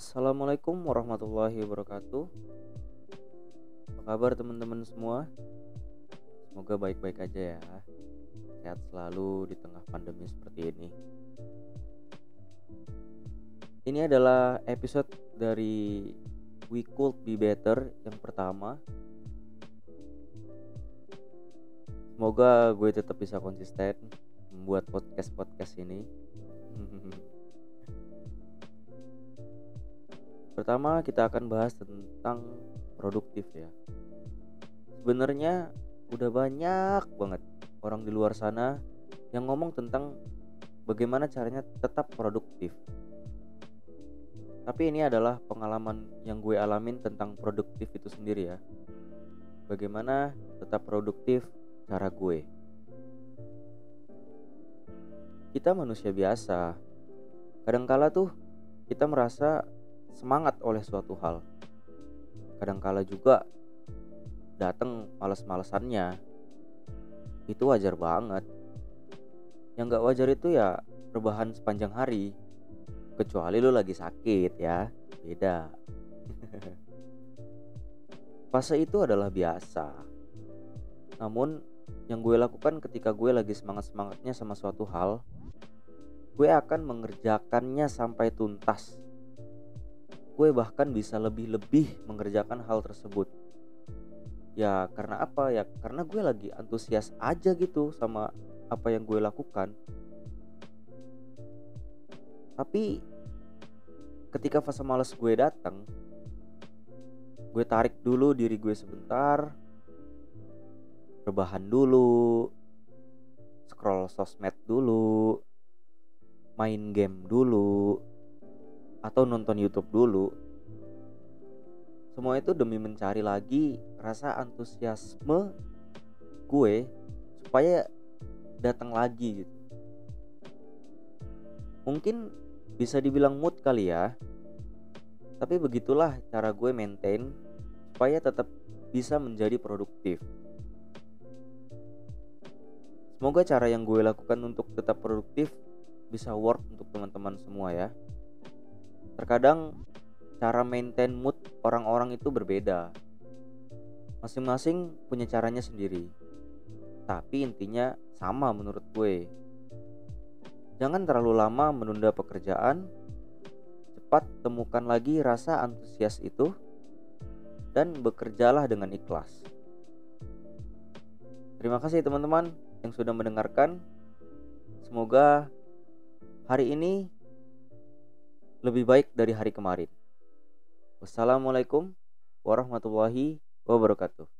Assalamualaikum warahmatullahi wabarakatuh. Apa kabar teman-teman semua? Semoga baik-baik aja ya. Sehat selalu di tengah pandemi seperti ini. Ini adalah episode dari We Could Be Better yang pertama. Semoga gue tetap bisa konsisten membuat podcast-podcast ini. Pertama kita akan bahas tentang produktif ya. Sebenarnya udah banyak banget orang di luar sana yang ngomong tentang bagaimana caranya tetap produktif. Tapi ini adalah pengalaman yang gue alamin tentang produktif itu sendiri ya. Bagaimana tetap produktif cara gue. Kita manusia biasa. Kadangkala tuh kita merasa semangat oleh suatu hal. Kadangkala juga datang males-malesannya. Itu wajar banget. Yang gak wajar itu ya rebahan sepanjang hari. Kecuali lu lagi sakit ya, beda. Fase itu adalah biasa. Namun yang gue lakukan ketika gue lagi semangat-semangatnya sama suatu hal, gue akan mengerjakannya sampai tuntas gue bahkan bisa lebih-lebih mengerjakan hal tersebut. Ya karena apa? Ya karena gue lagi antusias aja gitu sama apa yang gue lakukan. Tapi ketika fase males gue datang gue tarik dulu diri gue sebentar rebahan dulu scroll sosmed dulu main game dulu atau nonton YouTube dulu. Semua itu demi mencari lagi rasa antusiasme gue supaya datang lagi gitu. Mungkin bisa dibilang mood kali ya. Tapi begitulah cara gue maintain supaya tetap bisa menjadi produktif. Semoga cara yang gue lakukan untuk tetap produktif bisa work untuk teman-teman semua ya. Terkadang cara maintain mood orang-orang itu berbeda. Masing-masing punya caranya sendiri. Tapi intinya sama menurut gue. Jangan terlalu lama menunda pekerjaan. Cepat temukan lagi rasa antusias itu dan bekerjalah dengan ikhlas. Terima kasih teman-teman yang sudah mendengarkan. Semoga hari ini lebih baik dari hari kemarin. Wassalamualaikum warahmatullahi wabarakatuh.